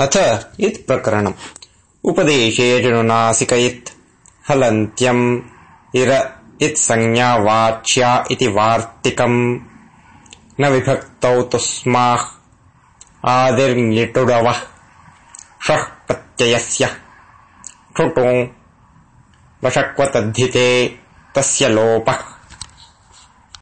अथ इत्प्रकरणम् उपदेशे जनुनासिकयित्। हलन्त्यम्। इर इत्संज्ञा वाच्या इति वार्तिकम्। न विभक्तौ तुस्माः। आदिर्ङिटुडवः षः प्रत्ययस्य। ठुटु वशक्वतद्धिते तस्य लोपः।